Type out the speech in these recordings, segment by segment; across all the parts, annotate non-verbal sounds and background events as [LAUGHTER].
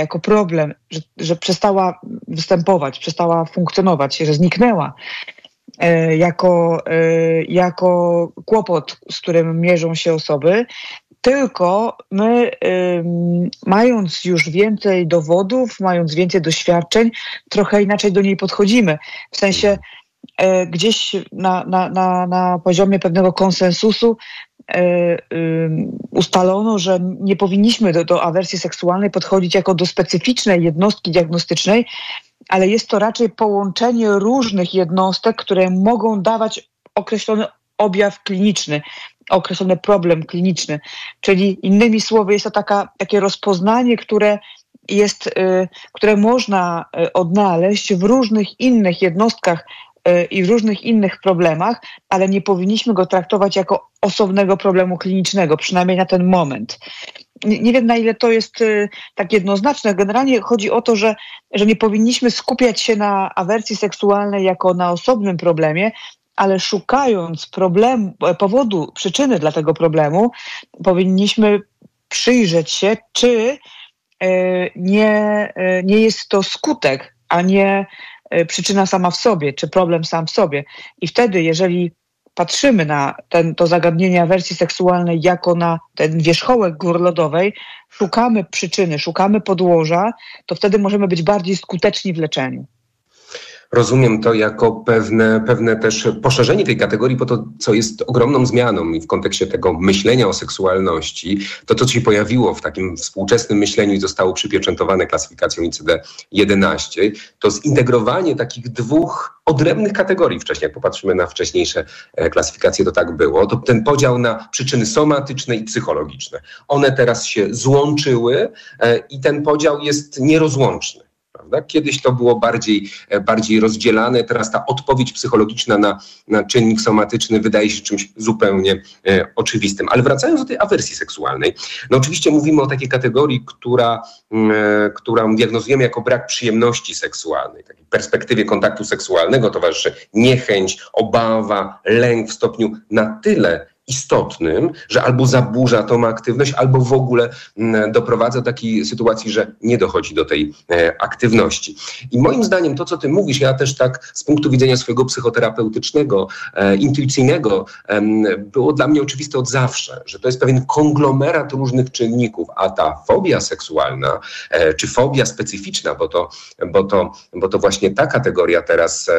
jako problem, że, że przestała występować, przestała funkcjonować, że zniknęła e, jako, e, jako kłopot, z którym mierzą się osoby, tylko my, mając już więcej dowodów, mając więcej doświadczeń, trochę inaczej do niej podchodzimy. W sensie e, gdzieś na, na, na, na poziomie pewnego konsensusu E, ustalono, że nie powinniśmy do, do awersji seksualnej podchodzić jako do specyficznej jednostki diagnostycznej, ale jest to raczej połączenie różnych jednostek, które mogą dawać określony objaw kliniczny, określony problem kliniczny. Czyli innymi słowy, jest to taka, takie rozpoznanie, które jest, y, które można y, odnaleźć w różnych innych jednostkach E, i w różnych innych problemach, ale nie powinniśmy go traktować jako osobnego problemu klinicznego, przynajmniej na ten moment. Nie, wiem, na ile to jest e, tak jednoznaczne. Generalnie chodzi o to, że, że nie powinniśmy skupiać się na awersji seksualnej jako na osobnym problemie, ale szukając problemu, e, powodu, przyczyny dla tego problemu, powinniśmy przyjrzeć się, czy nie, nie jest to skutek, a nie E, przyczyna sama w sobie, czy problem sam w sobie. I wtedy, jeżeli patrzymy na ten, to zagadnienie awersji seksualnej jako na ten wierzchołek gór lodowej, szukamy przyczyny, szukamy podłoża, to wtedy możemy być bardziej skuteczni w leczeniu. Rozumiem to jako pewne, pewne też poszerzenie tej kategorii, po to, co jest ogromną zmianą i w kontekście tego myślenia o seksualności, to to, co się pojawiło w takim współczesnym myśleniu i zostało przypieczętowane klasyfikacją ICD-11, to zintegrowanie takich dwóch odrębnych kategorii wcześniej, jak popatrzymy na wcześniejsze e, klasyfikacje, to tak było, to ten podział na przyczyny somatyczne i psychologiczne. One teraz się złączyły e, i ten podział jest nierozłączny. Prawda? Kiedyś to było bardziej, e, bardziej rozdzielane, teraz ta odpowiedź psychologiczna na, na czynnik somatyczny wydaje się czymś zupełnie e, oczywistym. Ale wracając do tej awersji seksualnej, no oczywiście mówimy o takiej kategorii, która, e, którą diagnozujemy jako brak przyjemności seksualnej. Takiej perspektywie kontaktu seksualnego towarzyszy niechęć, obawa, lęk w stopniu na tyle istotnym, że albo zaburza tą aktywność, albo w ogóle mm, doprowadza do takiej sytuacji, że nie dochodzi do tej e, aktywności. I moim zdaniem to, co ty mówisz, ja też tak z punktu widzenia swojego psychoterapeutycznego, e, intuicyjnego, było dla mnie oczywiste od zawsze, że to jest pewien konglomerat różnych czynników, a ta fobia seksualna, e, czy fobia specyficzna, bo to, bo to, bo to właśnie ta kategoria teraz,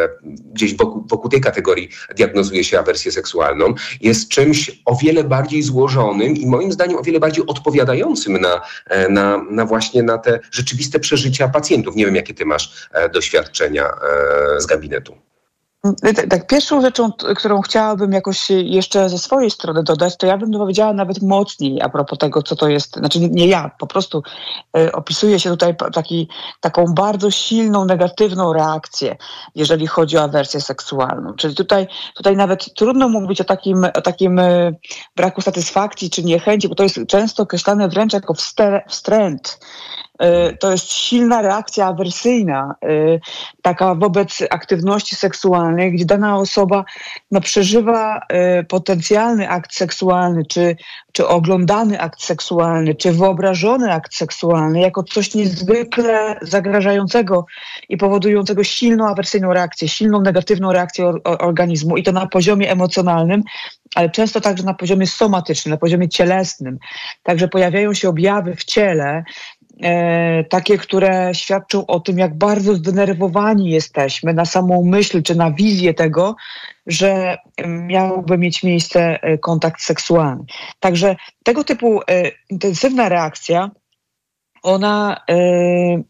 gdzieś wokół, wokół tej kategorii diagnozuje się awersję seksualną, jest czymś, czymś o wiele bardziej złożonym i moim zdaniem o wiele bardziej odpowiadającym na, e, na, na właśnie na te rzeczywiste przeżycia pacjentów. Nie wiem, jakie ty masz e, doświadczenia e, z gabinetu. Tak, tak, pierwszą rzeczą, którą chciałabym jakoś jeszcze ze swojej strony dodać, to ja bym powiedziała nawet mocniej a propos tego, co to jest, znaczy nie, ja, po prostu y, opisuje się tutaj taki, taką bardzo silną, negatywną reakcję, jeżeli chodzi o awersję seksualną. Czyli tutaj, tutaj nawet trudno mówić o takim, o takim y, braku satysfakcji czy niechęci, bo to jest często określane wręcz jako wstręt Y, to jest silna reakcja awersyjna, y, taka wobec aktywności seksualnej, gdzie dana osoba no, przeżywa y, potencjalny akt seksualny, czy, czy oglądany akt seksualny, czy wyobrażony akt seksualny jako coś niezwykle zagrażającego i powodującego silną awersyjną reakcję, silną negatywną reakcję organizmu i to na poziomie emocjonalnym, ale często także na poziomie somatycznym, na poziomie cielesnym. Także pojawiają się objawy w ciele, e, takie, które świadczą o tym, jak bardzo zdenerwowani jesteśmy na samą myśl czy na wizję tego, że miałby mieć miejsce e, kontakt seksualny. Także tego typu e, intensywna reakcja ona, e,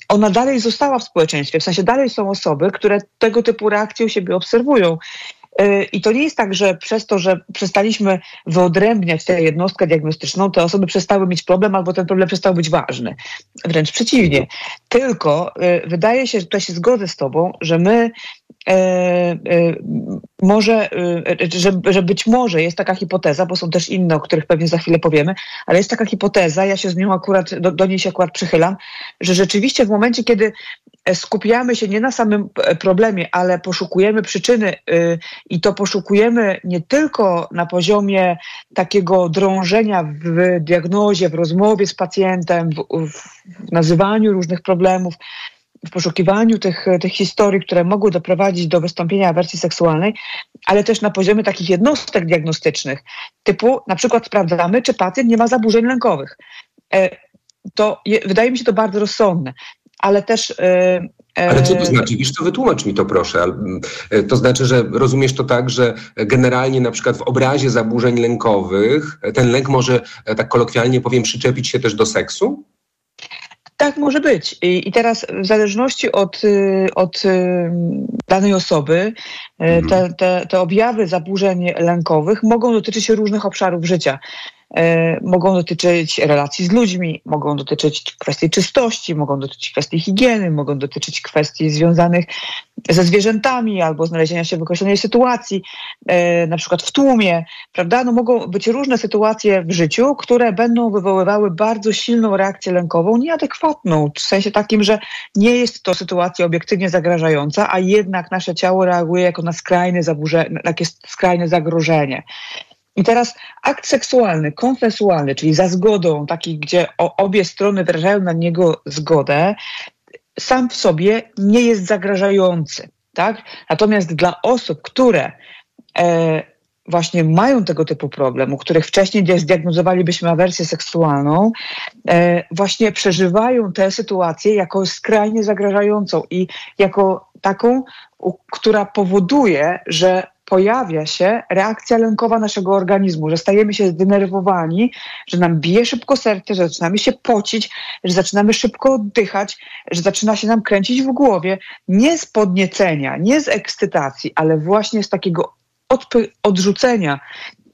ona dalej została w społeczeństwie. W sensie dalej są osoby, które tego typu reakcje u siebie obserwują. Y, I to nie jest tak, że przez to, że przestaliśmy wyodrębniać tę jednostkę diagnostyczną, te osoby przestały mieć problem albo ten problem przestał być ważny. Wręcz przeciwnie. Tylko y, wydaje się, że tutaj się zgodzę z Tobą, że my e, e, może, e, że, że być może jest taka hipoteza, bo są też inne, o których pewnie za chwilę powiemy, ale jest taka hipoteza, ja się z nią akurat, do, do niej się akurat przychylam, że rzeczywiście w momencie, kiedy skupiamy się nie na samym problemie, ale poszukujemy przyczyny i to poszukujemy nie tylko na poziomie takiego drążenia w diagnozie, w rozmowie z pacjentem, w, w nazywaniu różnych problemów, w poszukiwaniu tych, tych historii, które mogły doprowadzić do wystąpienia awersji seksualnej, ale też na poziomie takich jednostek diagnostycznych, typu na przykład sprawdzamy, czy pacjent nie ma zaburzeń lękowych. E, to je, wydaje mi się to bardzo rozsądne, ale też e, e, ale co to znaczy? Wiesz co, wytłumacz mi to proszę. To znaczy, że rozumiesz to tak, że generalnie na przykład w obrazie zaburzeń lękowych ten lęk może, tak kolokwialnie powiem, przyczepić się też do seksu? Tak może być. I, I, teraz w zależności od, y, od y, danej osoby y, mhm. te, te, te objawy zaburzeń lękowych mogą dotyczyć różnych obszarów życia. E, mogą dotyczyć relacji z ludźmi, mogą dotyczyć kwestii czystości, mogą dotyczyć kwestii higieny, mogą dotyczyć kwestii związanych ze zwierzętami albo znalezienia się w określonej sytuacji, e, na przykład w tłumie, prawda? No mogą być różne sytuacje w życiu, które będą wywoływały bardzo silną reakcję lękową, nieadekwatną, w sensie takim, że nie jest to sytuacja obiektywnie zagrażająca, a jednak nasze ciało reaguje jako na skrajne zaburzenie, takie skrajne zagrożenie. I teraz akt seksualny, konsensualny, czyli za zgodą, taki, gdzie obie strony wyrażają na niego zgodę, sam w sobie nie jest zagrażający. Tak? Natomiast dla osób, które e, właśnie mają tego typu problem, u których wcześniej zdiagnozowalibyśmy awersję seksualną, e, właśnie przeżywają tę sytuację jako skrajnie zagrażającą i jako taką, u, która powoduje, że pojawia się reakcja lękowa naszego organizmu, że stajemy się zdenerwowani, że nam bije szybko serce, że zaczynamy się pocić, że zaczynamy szybko oddychać, że zaczyna się nam kręcić w głowie. Nie z podniecenia, nie z ekscytacji, ale właśnie z takiego odrzucenia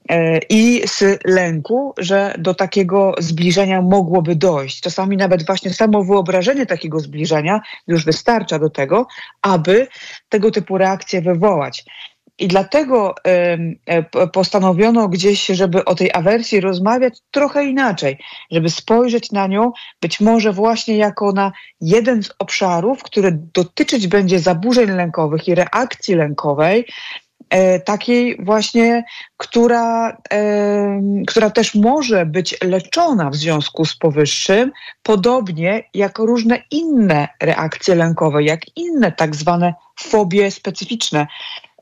e, i z lęku, że do takiego zbliżenia mogłoby dojść. Czasami nawet właśnie samo wyobrażenie takiego zbliżenia już wystarcza do tego, aby tego typu reakcje wywołać. I dlatego y, postanowiono gdzieś, żeby o tej awersji rozmawiać trochę inaczej, żeby spojrzeć na nią być może właśnie jako na jeden z obszarów, który dotyczyć będzie zaburzeń lękowych i reakcji lękowej, e, takiej właśnie, która, e, która też może być leczona w związku z powyższym, podobnie jak różne inne reakcje lękowe, jak inne tak zwane fobie specyficzne.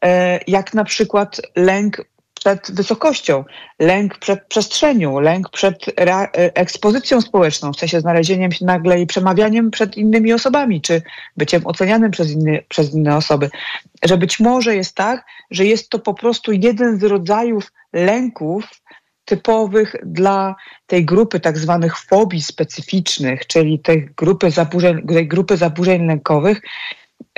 E, jak na przykład lęk przed wysokością, lęk przed przestrzenią, lęk przed e, ekspozycją społeczną, w sensie znalezieniem się nagle i przemawianiem przed innymi osobami, czy byciem ocenianym przez, inny, przez inne osoby. Że być może jest tak, że jest to po prostu jeden z rodzajów lęków typowych dla tej grupy tak zwanych fobii specyficznych, czyli tej grupy zaburzeń, tej grupy zaburzeń lękowych.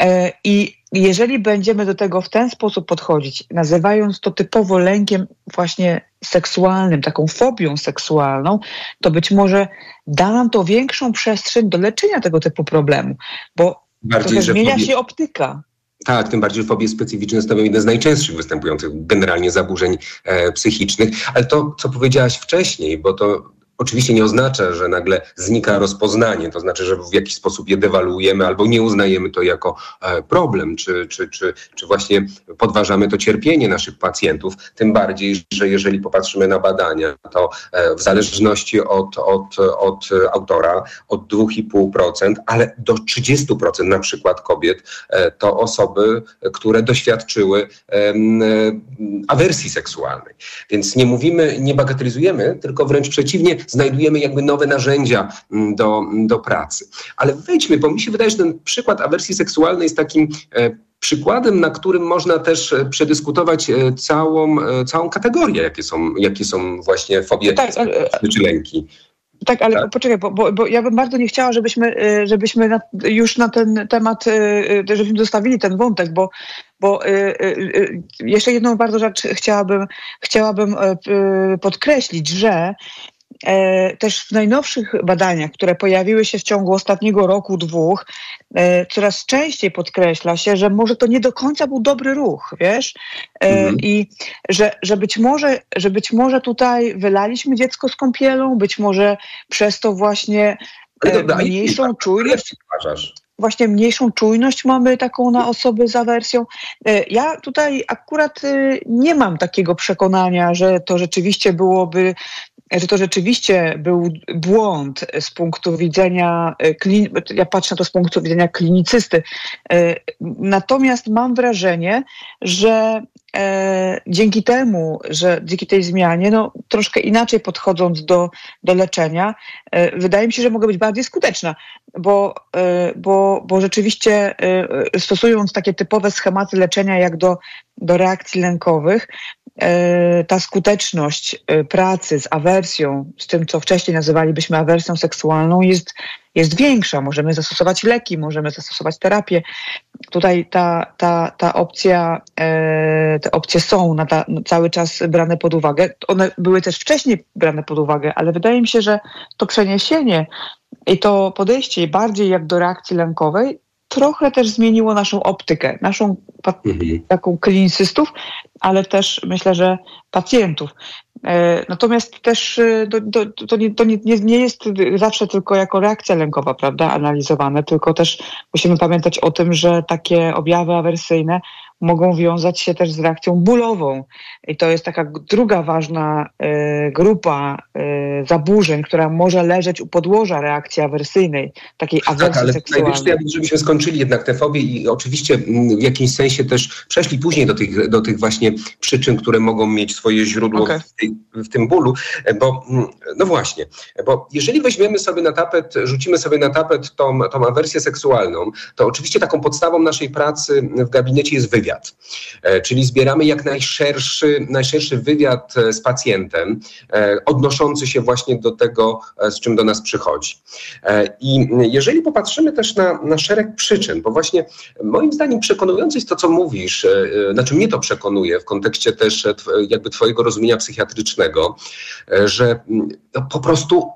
E, I jeżeli będziemy do tego w ten sposób podchodzić, nazywając to typowo lękiem właśnie seksualnym, taką fobią seksualną, to być może da nam to większą przestrzeń do leczenia tego typu problemu, bo Bardziej, zmienia fobie... się optyka. Tak, tym bardziej, fobie specyficzne stanowią jeden z najczęstszych występujących generalnie zaburzeń e, psychicznych. Ale to, co powiedziałaś wcześniej, bo to oczywiście nie oznacza, że nagle znika rozpoznanie, to znaczy, że w jakiś sposób je dewaluujemy albo nie uznajemy to jako e, problem, czy, czy, czy, czy właśnie podważamy to cierpienie naszych pacjentów. Tym bardziej, że jeżeli popatrzymy na badania, to e, w zależności od, od, od autora, od 2,5%, ale do 30% na przykład kobiet, e, to osoby, które doświadczyły awersji seksualnej. Więc nie mówimy, nie bagatelizujemy, tylko wręcz przeciwnie, znajdujemy jakby nowe narzędzia mm, do, do pracy. Ale wejdźmy, bo mi się wydaje, że ten przykład awersji seksualnej jest takim e, przykładem, na którym można też e, przedyskutować e, całą, całą kategorię, jakie są, jakie są właśnie fobie tak, czy lęki. Tak, ale tak? poczekaj, bo, bo, bo, ja bym bardzo nie chciała, żebyśmy, żebyśmy na, już na ten temat, żebyśmy zostawili ten wątek, bo, bo jeszcze jedną bardzo rzecz chciałabym, chciałabym podkreślić, że też w najnowszych badaniach, które pojawiły się w ciągu ostatniego roku, dwóch, e, coraz częściej podkreśla się, że może to nie do końca był dobry ruch, wiesz? E, mhm. I że, że, być może, że być może tutaj wylaliśmy dziecko z kąpielą, być może przez to właśnie dobra, mniejszą czujność. Właśnie mniejszą czujność mamy taką na osoby z awersją. E, ja tutaj akurat nie mam takiego przekonania, że to rzeczywiście byłoby że to rzeczywiście był błąd z punktu widzenia, ja patrzę na to z punktu widzenia klinicysty. Natomiast mam wrażenie, że e, dzięki temu, że dzięki tej zmianie, no, troszkę inaczej podchodząc do, do leczenia, e, wydaje mi się, że mogę być bardziej skuteczna, bo, e, bo, bo rzeczywiście e, stosując takie typowe schematy leczenia jak do, do reakcji lękowych, e, ta skuteczność e, pracy z awersją, z tym, co wcześniej nazywalibyśmy awersją seksualną, jest, jest większa. Możemy zastosować leki, możemy zastosować terapię. Tutaj ta, ta, ta opcja, e, te opcje są na ta, cały czas brane pod uwagę. One były też wcześniej brane pod uwagę, ale wydaje mi się, że to przeniesienie i to podejście bardziej jak do reakcji lękowej trochę też zmieniło naszą optykę, naszą mhm. taką klinicystów, ale też myślę, że pacjentów. E, natomiast też e, to, to, to, nie, to nie, nie, jest zawsze tylko jako reakcja lękowa, prawda, analizowane, tylko też musimy pamiętać o tym, że takie objawy awersyjne mogą wiązać się też z reakcją bólową. I to jest taka druga ważna y, grupa y, zaburzeń, która może leżeć u podłoża reakcji awersyjnej, takiej tak, awersji tak, ale seksualnej. Najwyżej, żebyśmy skończyli jednak te fobie i oczywiście w jakimś sensie też przeszli później do tych, do tych właśnie przyczyn, które mogą mieć swoje źródło okay. w, tej, w, tym bólu, bo mm, no właśnie, bo jeżeli weźmiemy sobie na tapet, rzucimy sobie na tapet tą, tą awersję seksualną, to oczywiście taką podstawą naszej pracy w gabinecie jest wywiad wywiad. E, czyli zbieramy jak najszerszy, najszerszy wywiad e, z pacjentem, e, odnoszący się właśnie do tego, z czym do nas przychodzi. I jeżeli popatrzymy też na, na szereg przyczyn, bo właśnie moim zdaniem przekonujące jest to, co mówisz, znaczy mnie to przekonuje w kontekście też jakby twojego rozumienia psychiatrycznego, że no, po prostu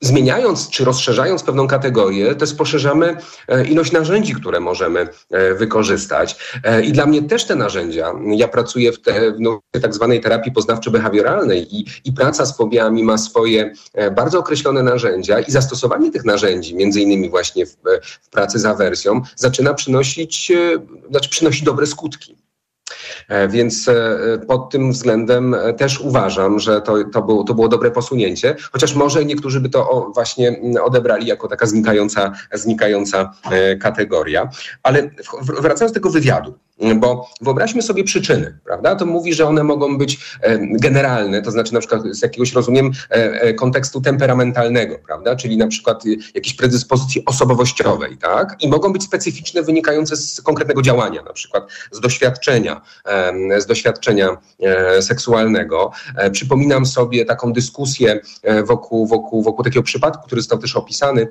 zmieniając czy rozszerzając pewną kategorię, też poszerzamy e, ilość narzędzi, które możemy e, wykorzystać. E, I dla mnie też te narzędzia, ja pracuję w, te, w tak zwanej terapii poznawczo-behawioralnej i, i praca z fobiami ma swoje bardzo określone narzędzia i zastosowanie tych narzędzi, między innymi właśnie w, w pracy z awersją, zaczyna przynosić, znaczy przynosić dobre skutki. E, więc e, pod tym względem e, też uważam, że to, to, było, to było dobre posunięcie, chociaż może niektórzy by to właśnie odebrali jako taka znikająca, znikająca kategoria. Ale wracając do tego wywiadu, bo wyobraźmy sobie przyczyny, prawda? To mówi, że one mogą być e, generalne, to znaczy na przykład z jakiegoś, rozumiem, e, e, kontekstu temperamentalnego, prawda? Czyli na przykład jakiejś predyspozycji osobowościowej, tak? I mogą być specyficzne, wynikające z konkretnego działania, na przykład z doświadczenia, z doświadczenia seksualnego. Przypominam sobie taką dyskusję wokół, wokół, wokół takiego przypadku, który został też opisany,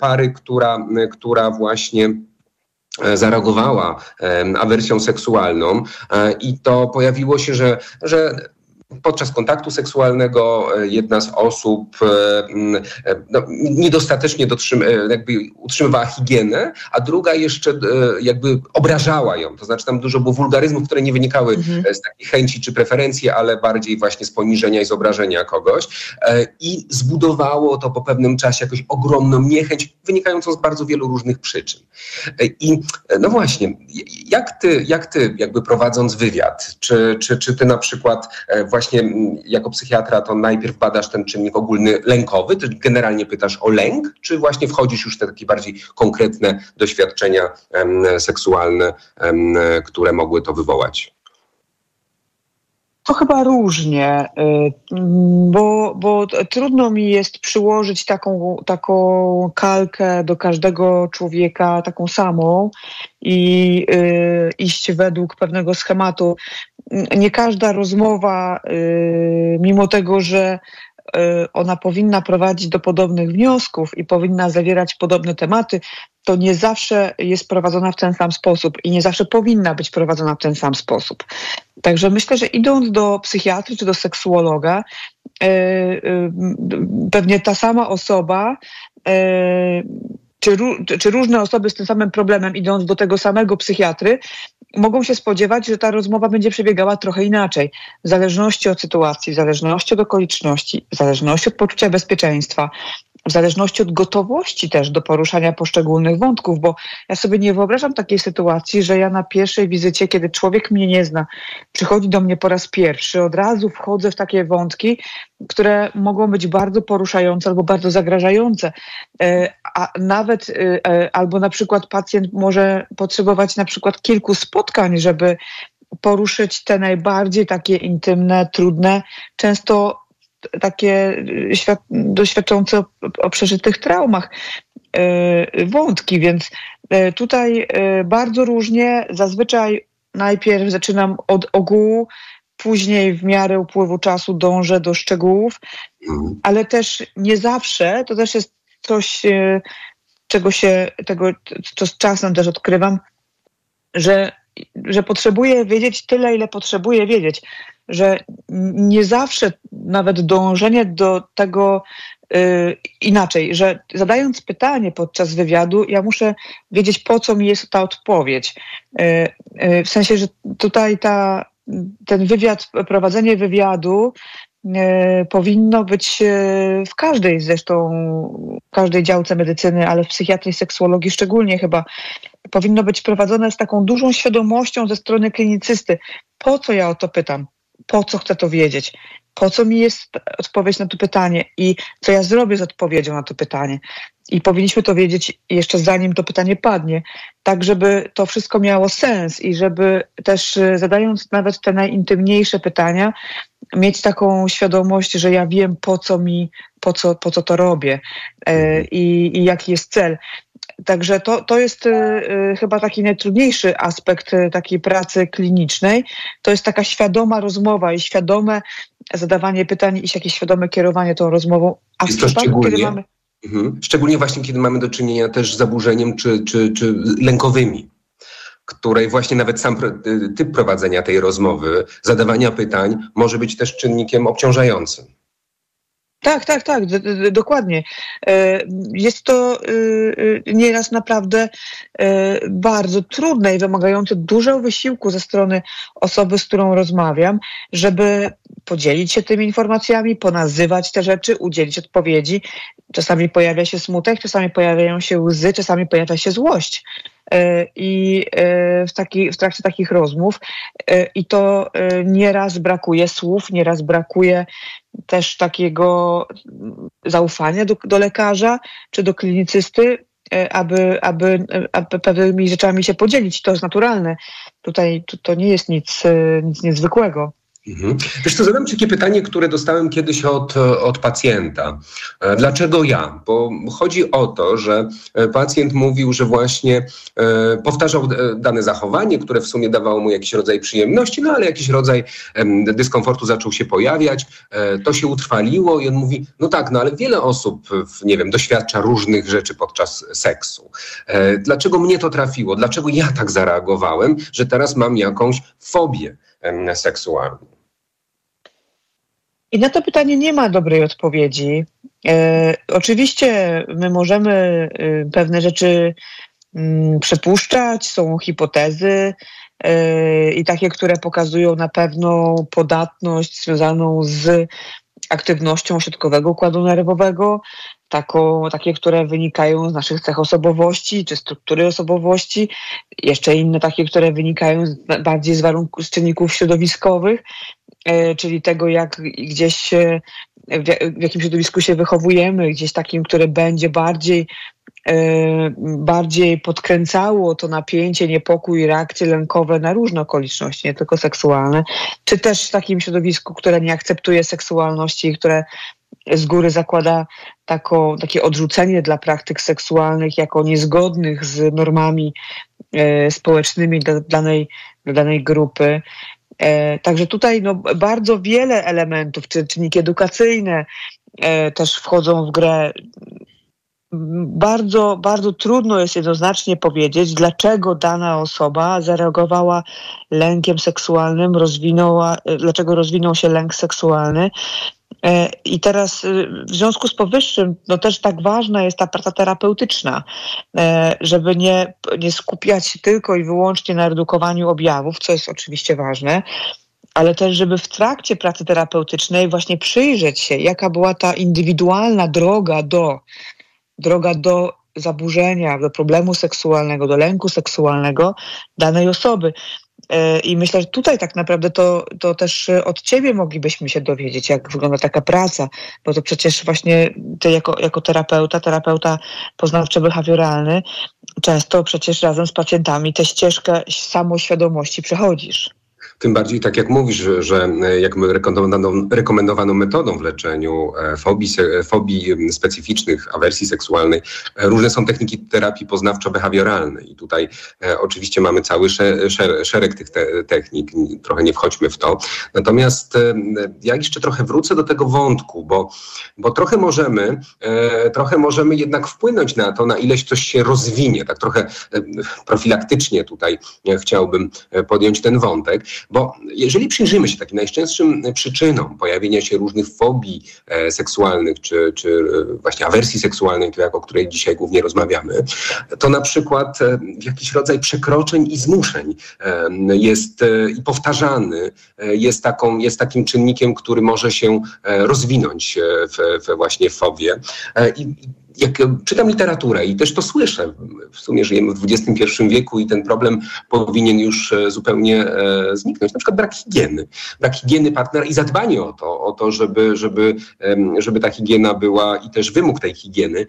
pary, która, która właśnie E, zareagowała awersją seksualną e, i to pojawiło się, że, że podczas kontaktu seksualnego e, jedna z osób no, niedostatecznie dotrzym, jakby utrzymywała higienę, a druga jeszcze jakby obrażała ją. To znaczy tam dużo było wulgaryzmów, które nie wynikały mhm. z takiej chęci czy preferencji, ale bardziej właśnie z poniżenia i z obrażenia kogoś. I zbudowało to po pewnym czasie jakąś ogromną niechęć wynikającą z bardzo wielu różnych przyczyn. I no właśnie, jak ty, jak ty jakby prowadząc wywiad, czy, czy, czy ty na przykład e, właśnie jako psychiatra to najpierw badasz ten czynnik ogólny lękowy, ty generalnie pytasz o lęk, czy właśnie wchodzisz już w te takie bardziej konkretne doświadczenia seksualne, które mogły to wywołać? To chyba różnie, y, bo, bo trudno mi jest przyłożyć taką, taką kalkę do każdego człowieka, taką samą i y, iść według pewnego schematu. Nie każda rozmowa, y, mimo tego, że ona powinna prowadzić do podobnych wniosków i powinna zawierać podobne tematy, to nie zawsze jest prowadzona w ten sam sposób i nie zawsze powinna być prowadzona w ten sam sposób. Także myślę, że idąc do psychiatry czy do seksuologa, yy, pewnie ta sama osoba czy, czy, różne osoby z tym samym problemem, idąc do tego samego psychiatry, mogą się spodziewać, że ta rozmowa będzie przebiegała trochę inaczej. W zależności od sytuacji, w zależności od okoliczności, w zależności od poczucia bezpieczeństwa, w zależności od gotowości też do poruszania poszczególnych wątków, bo ja sobie nie wyobrażam takiej sytuacji, że ja na pierwszej wizycie, kiedy człowiek mnie nie zna, przychodzi do mnie po raz pierwszy, od razu wchodzę w takie wątki, które mogą być bardzo poruszające albo bardzo zagrażające. E, a nawet e, e, albo na przykład pacjent może potrzebować na przykład kilku spotkań, żeby poruszyć te najbardziej takie intymne, trudne, często takie doświadczące o, o przeżytych traumach wątki, więc tutaj bardzo różnie, zazwyczaj najpierw zaczynam od ogółu, później w miarę upływu czasu dążę do szczegółów, ale też nie zawsze, to też jest coś, czego się, tego, co z czasem też odkrywam, że, że potrzebuję wiedzieć tyle, ile potrzebuję wiedzieć, że nie zawsze nawet dążenie do tego yy, inaczej, że zadając pytanie podczas wywiadu, ja muszę wiedzieć, po co mi jest ta odpowiedź. Yy, yy, w sensie, że tutaj ta, ten wywiad, prowadzenie wywiadu e, powinno być e, w każdej zresztą, w każdej działce medycyny, ale w psychiatrii, seksuologii szczególnie chyba, powinno być prowadzone z taką dużą świadomością ze strony klinicysty. Po co ja o to pytam? Po co chcę to wiedzieć? Po co mi jest odpowiedź na to pytanie i co ja zrobię z odpowiedzią na to pytanie? I powinniśmy to wiedzieć jeszcze zanim to pytanie padnie, tak żeby to wszystko miało sens i żeby też e, zadając nawet te najintymniejsze pytania, mieć taką świadomość, że ja wiem po co mi, po co, po co to robię e, i, i jaki jest cel. Także to, to jest y, chyba taki najtrudniejszy aspekt y, takiej pracy klinicznej. To jest taka świadoma rozmowa i świadome zadawanie pytań i jakieś świadome kierowanie tą rozmową. A w przypadku, kiedy mamy Mhm. Szczególnie właśnie, kiedy mamy do czynienia też z zaburzeniem czy, czy, czy lękowymi, której właśnie nawet sam y, typ prowadzenia tej rozmowy, zadawania pytań może być też czynnikiem obciążającym. Tak, tak, tak, dokładnie. E, jest to y, y, nieraz naprawdę e, bardzo trudne i wymagające dużo wysiłku ze strony osoby, z którą rozmawiam, żeby podzielić się tymi informacjami, ponazywać te rzeczy, udzielić odpowiedzi. Czasami pojawia się smutek, czasami pojawiają się łzy, czasami pojawia się złość. E, I e, w, taki, w trakcie takich rozmów, e, i to nieraz brakuje słów, nieraz brakuje też takiego zaufania do, do lekarza czy do klinicysty, aby, aby, aby pewnymi rzeczami się podzielić. To jest naturalne. Tutaj to, to nie jest nic, nic niezwykłego. Mhm. Co, zadam Ci takie pytanie, które dostałem kiedyś od, od pacjenta. E, dlaczego ja? Bo chodzi o to, że e, pacjent mówił, że właśnie e, powtarzał dane zachowanie, które w sumie dawało mu jakiś rodzaj przyjemności, no ale jakiś rodzaj dyskomfortu zaczął się pojawiać, to się utrwaliło i on mówi, no tak, no ale wiele osób, nie wiem, doświadcza różnych rzeczy podczas seksu. Dlaczego mnie to trafiło? Dlaczego ja tak zareagowałem, że teraz mam jakąś fobię seksualną? I na to pytanie nie ma dobrej odpowiedzi. E, oczywiście my możemy e, pewne rzeczy mm, przypuszczać, są hipotezy e, i takie, które pokazują na pewną podatność związaną z aktywnością ośrodkowego układu nerwowego, taką, takie, które wynikają z naszych cech osobowości czy struktury osobowości, jeszcze inne takie, które wynikają bardziej z warunków, z czynników środowiskowych. E, czyli tego, jak gdzieś w jakim środowisku się wychowujemy, gdzieś takim, które będzie bardziej e, bardziej podkręcało to napięcie, niepokój, reakcje lękowe na różne okoliczności, nie tylko seksualne, czy też w takim środowisku, które nie akceptuje seksualności które z góry zakłada tako, takie odrzucenie dla praktyk seksualnych jako niezgodnych z normami e, społecznymi dla danej, dla danej grupy. E, także tutaj no, bardzo wiele elementów, czy czynniki edukacyjne e, też wchodzą w grę. Bardzo, bardzo trudno jest jednoznacznie powiedzieć, dlaczego dana osoba zareagowała lękiem seksualnym, rozwinęła, e, dlaczego rozwinął się lęk seksualny. E, I teraz y, w związku z powyższym, no też tak ważna jest ta praca terapeutyczna, e, żeby nie, nie skupiać się tylko i wyłącznie na redukowaniu objawów, co jest oczywiście ważne, ale też, żeby w trakcie pracy terapeutycznej właśnie przyjrzeć się, jaka była ta indywidualna droga do, droga do zaburzenia, do problemu seksualnego, do lęku seksualnego danej osoby. E, I myślę, że tutaj tak naprawdę to, to też od ciebie moglibyśmy się dowiedzieć, jak wygląda taka praca, bo to przecież właśnie ty jako, jako terapeuta, terapeuta poznawczo-behawioralny, często przecież razem z pacjentami tę ścieżkę samoświadomości przechodzisz. Tym bardziej, tak jak mówisz, że, e, jak rekomendowaną, rekomendowaną metodą w leczeniu e, fobii, fobii specyficznych, awersji seksualnej, e, różne są techniki terapii poznawczo-behawioralnej. I tutaj e, oczywiście mamy cały szer, szereg tych te, technik, trochę nie wchodźmy w to. Natomiast e, ja jeszcze trochę wrócę do tego wątku, bo, bo trochę możemy, e, trochę możemy jednak wpłynąć na to, na ileś coś się rozwinie. Tak trochę profilaktycznie tutaj chciałbym podjąć ten wątek. Bo jeżeli przyjrzymy się takim najczęstszym przyczynom pojawienia się różnych fobii e, seksualnych, czy, czy e, właśnie awersji seksualnej, to jak o której dzisiaj głównie rozmawiamy, to na przykład e, jakiś rodzaj przekroczeń i zmuszeń e, jest e, i powtarzany, e, jest, taką, jest takim czynnikiem, który może się rozwinąć w, w właśnie w fobię. I, jak czytam literaturę i też to słyszę, w sumie żyjemy w XXI wieku i ten problem powinien już e, zupełnie e, zniknąć. Na przykład brak higieny. Brak higieny partnera i zadbanie o to, o to żeby, żeby, żeby ta higiena była i też wymóg tej higieny,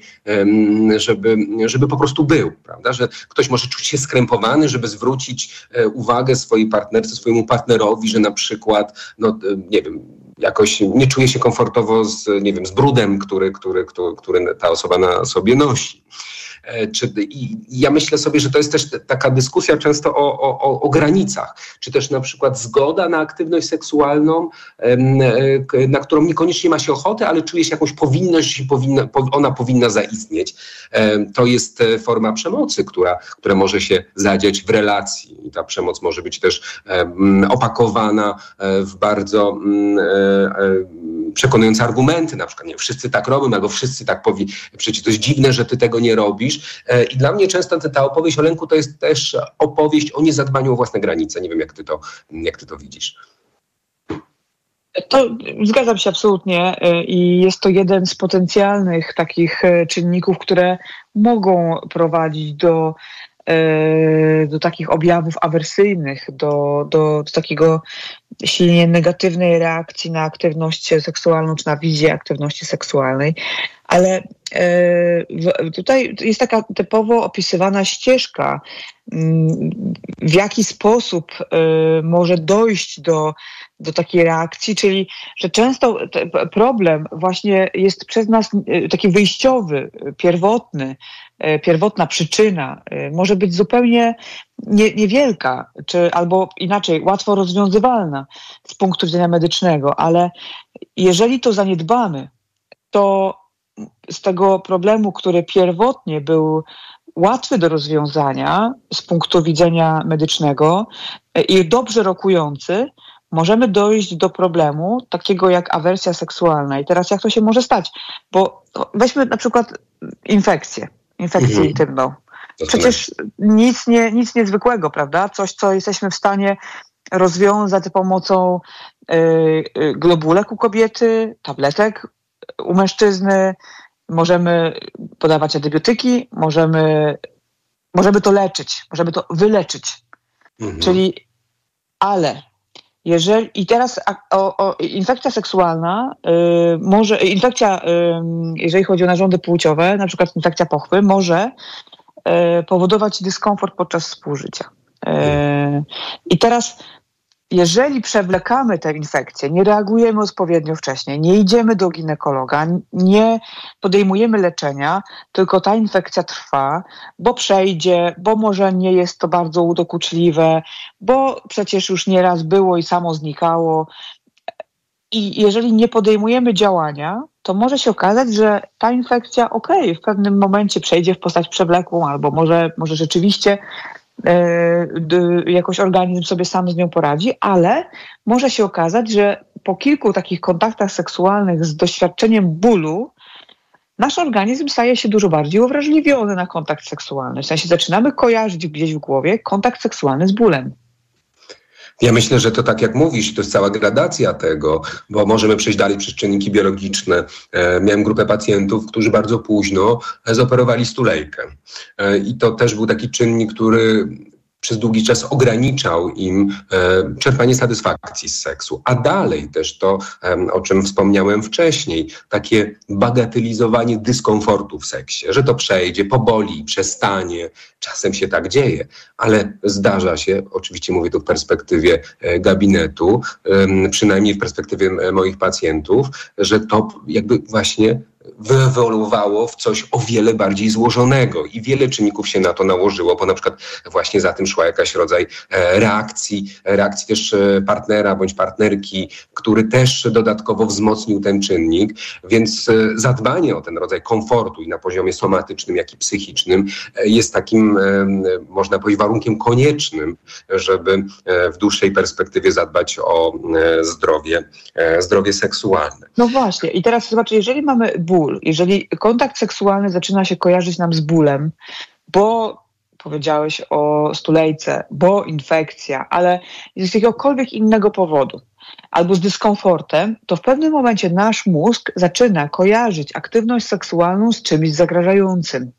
żeby, żeby po prostu był, prawda? Że ktoś może czuć się skrępowany, żeby zwrócić e, uwagę swojej partnerce, swojemu partnerowi, że na przykład, no nie wiem, jakoś nie czuje się komfortowo z, nie wiem, z brudem, który, który, który, który ta osoba na sobie nosi. E, czy, i, ja myślę sobie, że to jest też taka dyskusja często o, o, o granicach, czy też na przykład zgoda na aktywność seksualną, e, na którą niekoniecznie ma się ochotę, ale czuje się jakąś powinność i powinna, ona powinna zaistnieć. E, to jest forma przemocy, która, która może się zadziać w relacji i ta przemoc może być też opakowana w bardzo przekonujące argumenty, na przykład nie, wszyscy tak robią, albo wszyscy tak powie, przecież to jest dziwne, że ty tego nie robisz. E, I dla mnie często ta opowieść o lęku to jest też opowieść o niezadbaniu o własne granice. Nie wiem, jak ty to, jak ty to widzisz. To zgadzam się absolutnie e, i jest to jeden z potencjalnych takich e, czynników, które mogą prowadzić do do takich objawów awersyjnych, do, do, do takiego silnie negatywnej reakcji na aktywność seksualną czy na wizję aktywności seksualnej. Ale e, tutaj jest taka typowo opisywana ścieżka, mm, w jaki sposób e, może dojść do, do takiej reakcji, czyli że często problem właśnie jest przez nas taki wyjściowy, pierwotny, E, pierwotna przyczyna e, może być zupełnie nie, niewielka, czy albo inaczej, łatwo rozwiązywalna z punktu widzenia medycznego, ale jeżeli to zaniedbamy, to z tego problemu, który pierwotnie był łatwy do rozwiązania z punktu widzenia medycznego e, i dobrze rokujący, możemy dojść do problemu takiego jak awersja seksualna. I teraz jak to się może stać? Bo weźmy na przykład infekcję infekcję mhm. intymną. Przecież nic, nie, nic niezwykłego, prawda? Coś, co jesteśmy w stanie rozwiązać za pomocą y, y, globulek u kobiety, tabletek u mężczyzny. Możemy podawać antybiotyki, możemy, możemy to leczyć, możemy to wyleczyć. Mhm. Czyli, ale jeżeli, I teraz o, o, infekcja seksualna, y, może, infekcja, y, jeżeli chodzi o narządy płciowe, na przykład infekcja pochwy, może y, powodować dyskomfort podczas współżycia. Y, I teraz jeżeli przewlekamy tę infekcję, nie reagujemy odpowiednio wcześniej, nie idziemy do ginekologa, nie podejmujemy leczenia, tylko ta infekcja trwa, bo przejdzie, bo może nie jest to bardzo udokuczliwe, bo przecież już nieraz było i samo znikało. I jeżeli nie podejmujemy działania, to może się okazać, że ta infekcja, okej, okay, w pewnym momencie przejdzie w postać przewlekłą, albo może, może rzeczywiście jakoś organizm sobie sam z nią poradzi, ale może się okazać, że po kilku takich kontaktach seksualnych z doświadczeniem bólu, nasz organizm staje się dużo bardziej uwrażliwiony na kontakt seksualny. W sensie zaczynamy kojarzyć gdzieś w głowie kontakt seksualny z bólem. Ja myślę, że to tak jak mówisz, to jest cała gradacja tego, bo możemy przejść dalej przez czynniki biologiczne. E, miałem grupę pacjentów, którzy bardzo późno zoperowali stulejkę. E, I to też był taki czynnik, który przez długi czas ograniczał im e, czerpanie satysfakcji z seksu. A dalej też to, o czym wspomniałem wcześniej, takie bagatelizowanie dyskomfortu w seksie, że to przejdzie, poboli, przestanie. Czasem się tak dzieje, ale zdarza się, oczywiście mówię tu w perspektywie e, gabinetu, przynajmniej w perspektywie moich pacjentów, że to jakby właśnie wyewoluowało w coś o wiele bardziej złożonego i wiele czynników się na to nałożyło, bo na przykład właśnie za tym szła jakaś rodzaj e, reakcji, reakcji też e, partnera bądź partnerki, który też dodatkowo wzmocnił ten czynnik, więc e, zadbanie o ten rodzaj komfortu i na poziomie somatycznym, jak i psychicznym jest takim, można powiedzieć, warunkiem koniecznym, żeby w dłuższej perspektywie zadbać o zdrowie, zdrowie seksualne. No właśnie i teraz zobaczcie, jeżeli mamy ból. Jeżeli kontakt seksualny zaczyna się kojarzyć nam z bólem, bo powiedziałeś o stulejce, bo infekcja, ale z jakiegokolwiek innego powodu, albo z dyskomfortem, to w pewnym momencie nasz mózg zaczyna kojarzyć aktywność seksualną z czymś zagrażającym.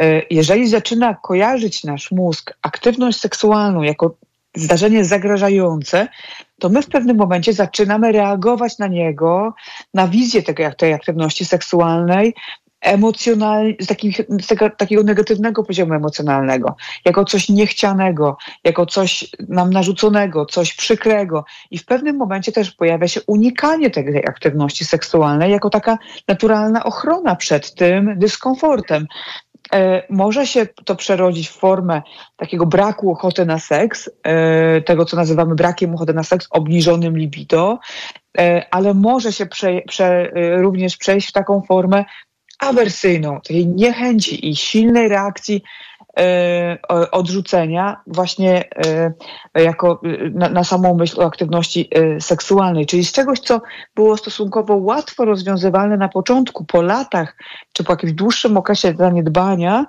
E, jeżeli zaczyna kojarzyć nasz mózg aktywność seksualną jako zdarzenie zagrażające, to my w pewnym momencie zaczynamy reagować na niego, na wizję tego, jak tej aktywności seksualnej, emocjonalnie, z, takich, z tego, takiego negatywnego poziomu emocjonalnego, jako coś niechcianego, jako coś nam narzuconego, coś przykrego. I w pewnym momencie też pojawia się unikanie tej aktywności seksualnej jako taka naturalna ochrona przed tym dyskomfortem. E, może się to przerodzić w formę takiego braku ochoty na seks, e, tego co nazywamy brakiem ochoty na seks, obniżonym libido, e, ale może się prze, prze, również przejść w taką formę awersyjną, takiej niechęci i silnej reakcji odrzucenia właśnie e, jako e, na, na, samą myśl o aktywności seksualnej, czyli z czegoś, co było stosunkowo łatwo rozwiązywalne na początku, po latach, czy po jakimś dłuższym okresie zaniedbania,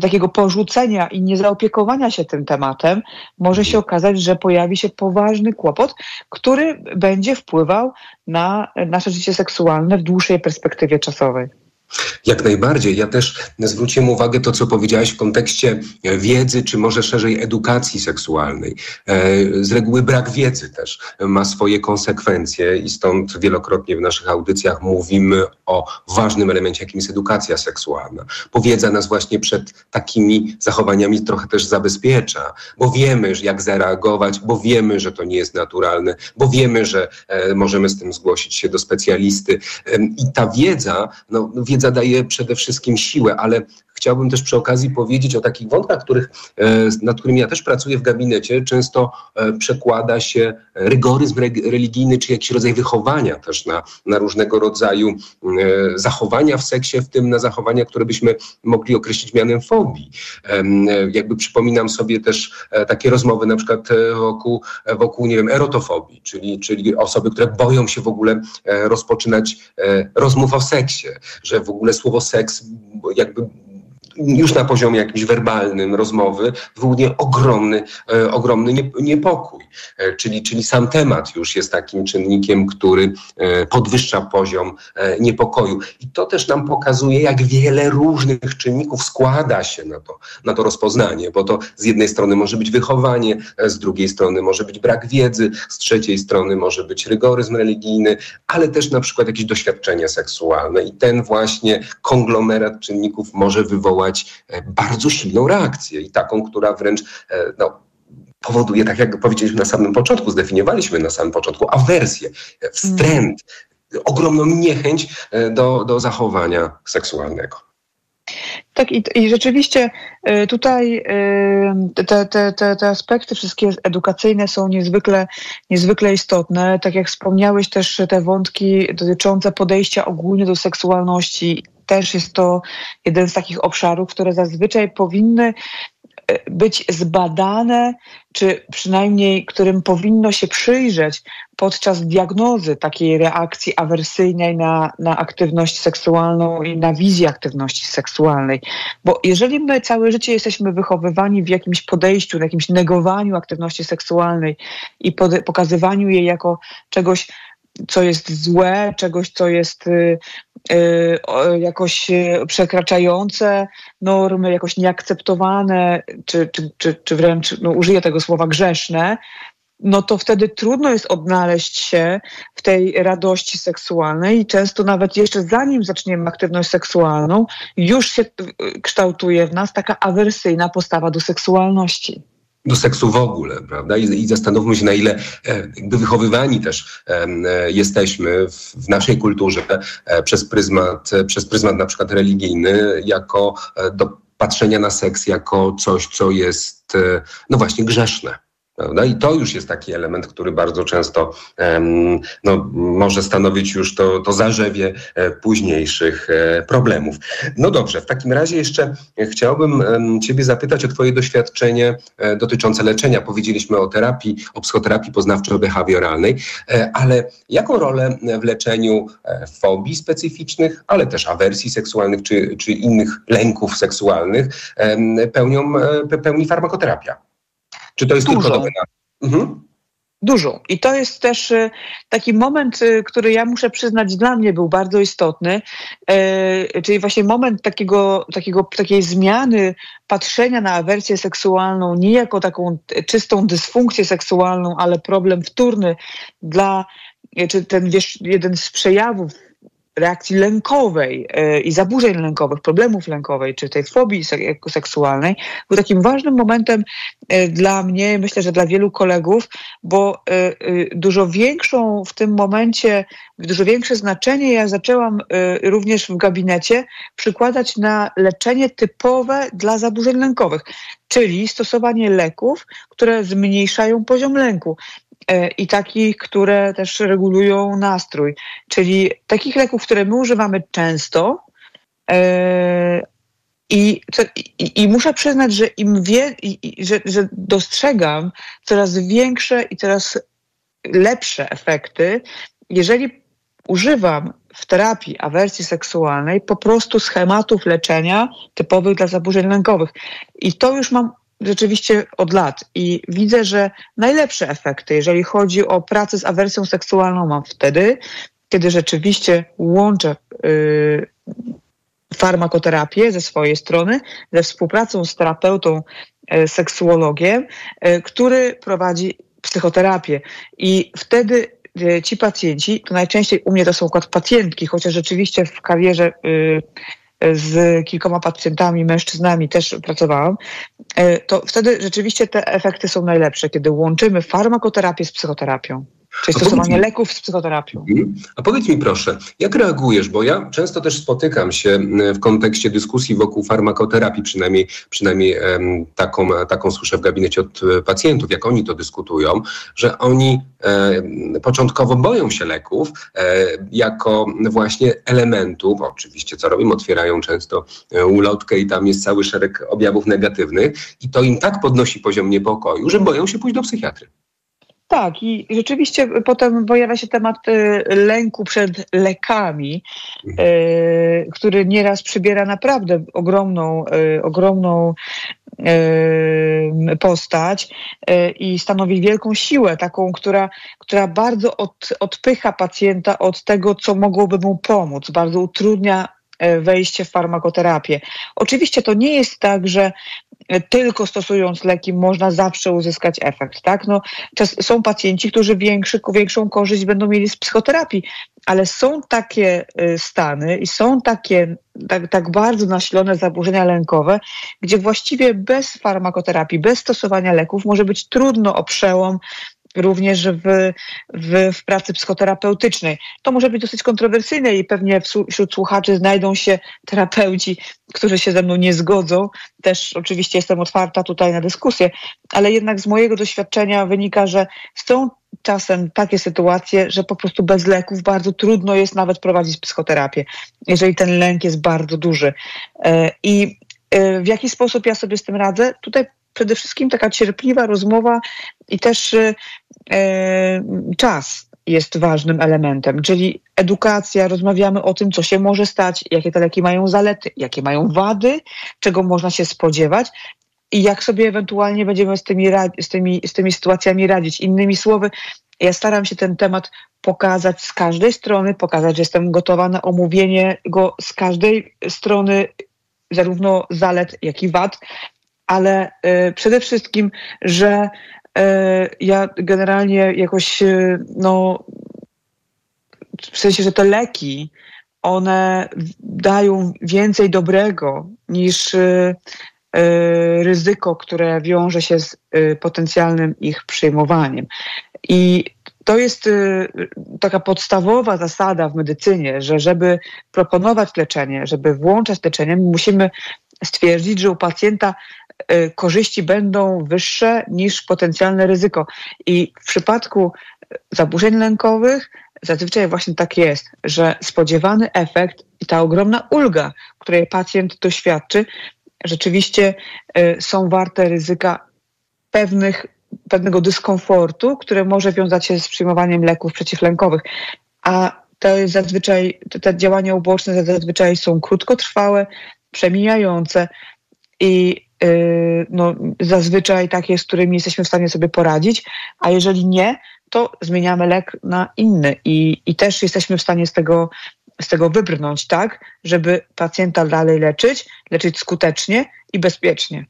takiego porzucenia i niezaopiekowania się tym tematem, może się okazać, że pojawi się poważny kłopot, który będzie wpływał na nasze życie seksualne w dłuższej perspektywie czasowej. Jak najbardziej. Ja też zwróciłem uwagę to, co powiedziałeś w kontekście wiedzy, czy może szerzej edukacji seksualnej. E, z reguły brak wiedzy też ma swoje konsekwencje i stąd wielokrotnie w naszych audycjach mówimy o ważnym elemencie, jakim jest edukacja seksualna. Bo wiedza nas właśnie przed takimi zachowaniami trochę też zabezpiecza, bo wiemy, jak zareagować, bo wiemy, że to nie jest naturalne, bo wiemy, że e, możemy z tym zgłosić się do specjalisty. I ta wiedza, no, wiedza zadaje przede wszystkim siłę, ale chciałbym też przy okazji powiedzieć o takich wątkach, których, e, nad którymi ja też pracuję w gabinecie. Często e, przekłada się rygoryzm religijny, czy jakiś rodzaj wychowania też na, na różnego rodzaju e, zachowania w seksie, w tym na zachowania, które byśmy mogli określić mianem fobii. Jakby przypominam sobie też takie rozmowy na przykład wokół, wokół nie wiem, erotofobii, czyli, czyli osoby, które boją się w ogóle rozpoczynać rozmów o seksie, że w ogóle słowo seks jakby już na poziomie jakimś werbalnym rozmowy wywołuje ogromny, e, ogromny niepokój. E, czyli, czyli sam temat już jest takim czynnikiem, który e, podwyższa poziom niepokoju. I to też nam pokazuje, jak wiele różnych czynników składa się na to, na to rozpoznanie, bo to z jednej strony może być wychowanie, z drugiej strony może być brak wiedzy, z trzeciej strony może być rygoryzm religijny, ale też na przykład jakieś doświadczenie seksualne. I ten właśnie konglomerat czynników może wywołać wywołać e, bardzo silną reakcję i taką, która wręcz e, no, powoduje, tak jak powiedzieliśmy na samym początku, zdefiniowaliśmy na samym początku, awersję, e, wstręt, ogromną niechęć do, do zachowania seksualnego. Tak, i, i rzeczywiście tutaj te, te, te, te aspekty wszystkie edukacyjne są niezwykle, niezwykle istotne. Tak jak wspomniałeś też te wątki dotyczące podejścia ogólnie do seksualności też jest to jeden z takich obszarów, które zazwyczaj powinny być zbadane, czy przynajmniej którym powinno się przyjrzeć podczas diagnozy takiej reakcji awersyjnej na, na aktywność seksualną i na wizję aktywności seksualnej. Bo jeżeli my całe życie jesteśmy wychowywani w jakimś podejściu, w jakimś negowaniu aktywności seksualnej i pod, pokazywaniu jej jako czegoś co jest złe, czegoś, co jest y, y, jakoś y, przekraczające normy, jakoś nieakceptowane, czy, czy, czy, czy wręcz, no, użyję tego słowa, grzeszne, no to wtedy trudno jest odnaleźć się w tej radości seksualnej i często nawet jeszcze zanim zaczniemy aktywność seksualną, już się kształtuje w nas taka awersyjna postawa do seksualności do seksu w ogóle, prawda? I, I, zastanówmy się, na ile e, jakby wychowywani też e, jesteśmy w, w, naszej kulturze e, przez pryzmat, e, przez pryzmat na przykład religijny, jako e, do patrzenia na seks jako coś, co jest e, no właśnie grzeszne. Prawda? I to już jest taki element, który bardzo często no, może stanowić już to, to zarzewie e, późniejszych e, problemów. No dobrze, w takim razie jeszcze chciałbym Ciebie zapytać o Twoje doświadczenie e, dotyczące leczenia. Powiedzieliśmy o terapii, o psychoterapii poznawczo-behawioralnej, ale jaką rolę w leczeniu fobii specyficznych, ale też awersji seksualnych czy, czy innych lęków seksualnych pełnią, pełni farmakoterapia? Czy to jest Dużo. tylko? Mhm. Dużo. I to jest też y, taki moment, y, który ja muszę przyznać dla mnie był bardzo istotny, e, czyli właśnie moment takiego, takiego, takiej zmiany patrzenia na awersję seksualną nie jako taką czystą dysfunkcję seksualną, ale problem wtórny dla, czy ten wiesz, jeden z przejawów reakcji lękowej e, i zaburzeń lękowych, problemów lękowej, czy tej fobii seksualnej, był takim ważnym momentem e, dla mnie, myślę, że dla wielu kolegów, bo e, dużo większą w tym momencie, dużo większe znaczenie ja zaczęłam również w gabinecie przykładać na leczenie typowe dla zaburzeń lękowych, czyli stosowanie leków, które zmniejszają poziom lęku. E, i takich, które też regulują nastrój. Czyli takich leków, które my używamy często. E, I, i, i muszę przyznać, że im wie, i, że, że dostrzegam coraz większe i coraz lepsze efekty, jeżeli używam w terapii awersji seksualnej po prostu schematów leczenia typowych dla zaburzeń lękowych. I to już mam rzeczywiście od lat i widzę, że najlepsze efekty, jeżeli chodzi o pracę z awersją seksualną, mam wtedy, kiedy rzeczywiście łączę yy, farmakoterapię ze swojej strony, ze współpracą z terapeutą, yy, seksuologiem, yy, który prowadzi psychoterapię. I wtedy y, ci pacjenci, to najczęściej u mnie to są pacjentki, chociaż rzeczywiście w karierze y, z kilkoma pacjentami, mężczyznami też pracowałam, e, to wtedy rzeczywiście te efekty są najlepsze, kiedy łączymy farmakoterapię z psychoterapią. Czyli stosowanie leków z psychoterapią. Mhm. A powiedz mi proszę, jak reagujesz, bo ja często też spotykam się w kontekście dyskusji wokół farmakoterapii, przynajmniej, przynajmniej taką, taką słyszę w gabinecie od e, pacjentów, jak oni to dyskutują, że oni e, początkowo boją się leków e, jako właśnie elementów, oczywiście co robią, otwierają często ulotkę i tam jest cały szereg objawów negatywnych i to im tak podnosi poziom niepokoju, że boją się pójść do psychiatry. Tak, i rzeczywiście potem pojawia się temat y, lęku przed lekami, y, który nieraz przybiera naprawdę ogromną, y, ogromną postać i stanowi wielką siłę, taką, która, która bardzo od, odpycha pacjenta od tego, co mogłoby mu pomóc, bardzo utrudnia wejście w farmakoterapię. Oczywiście to nie jest tak, że tylko stosując leki można zawsze uzyskać efekt. Tak? No, są pacjenci, którzy większy, większą korzyść będą mieli z psychoterapii, ale są takie y, stany i są takie tak, tak bardzo nasilone zaburzenia lękowe, gdzie właściwie bez farmakoterapii, bez stosowania leków może być trudno o przełom również w, w, w, pracy psychoterapeutycznej. To może być dosyć kontrowersyjne i pewnie wśród słuchaczy znajdą się terapeuci, którzy się ze mną nie zgodzą. Też oczywiście jestem otwarta tutaj na dyskusję, ale jednak z mojego doświadczenia wynika, że są czasem takie sytuacje, że po prostu bez leków bardzo trudno jest nawet prowadzić psychoterapię, jeżeli ten lęk jest bardzo duży. E, I w jaki sposób ja sobie z tym radzę? Tutaj przede wszystkim taka cierpliwa rozmowa i też czas jest ważnym elementem, czyli edukacja, rozmawiamy o tym, co się może stać, jakie te leki mają zalety, jakie mają wady, czego można się spodziewać i jak sobie ewentualnie będziemy z tymi, z tymi, z tymi sytuacjami radzić. Innymi słowy, ja staram się ten temat pokazać z każdej strony, pokazać, że jestem gotowa na omówienie go z każdej strony, zarówno zalet, jak i wad, ale y, przede wszystkim, że E, ja generalnie jakoś, e, no, w sensie, że te leki, one dają więcej dobrego niż ryzyko, które wiąże się z potencjalnym ich przyjmowaniem. I to jest taka podstawowa zasada w medycynie, że żeby proponować leczenie, żeby włączać leczenie, musimy stwierdzić, że u pacjenta Y, korzyści będą wyższe niż potencjalne ryzyko. I w przypadku zaburzeń lękowych zazwyczaj właśnie tak jest, że spodziewany efekt i ta ogromna ulga, której pacjent doświadczy, rzeczywiście y, są warte ryzyka pewnych, pewnego dyskomfortu, które może wiązać się z przyjmowaniem leków przeciwlękowych. A jest zazwyczaj, te działania uboczne zazwyczaj są krótkotrwałe, przemijające i Y, no, zazwyczaj takie, z którymi jesteśmy w stanie sobie poradzić, a jeżeli nie, to zmieniamy lek na inny i, i też jesteśmy w stanie z tego, z tego wybrnąć tak, żeby pacjenta dalej leczyć, leczyć skutecznie i bezpiecznie.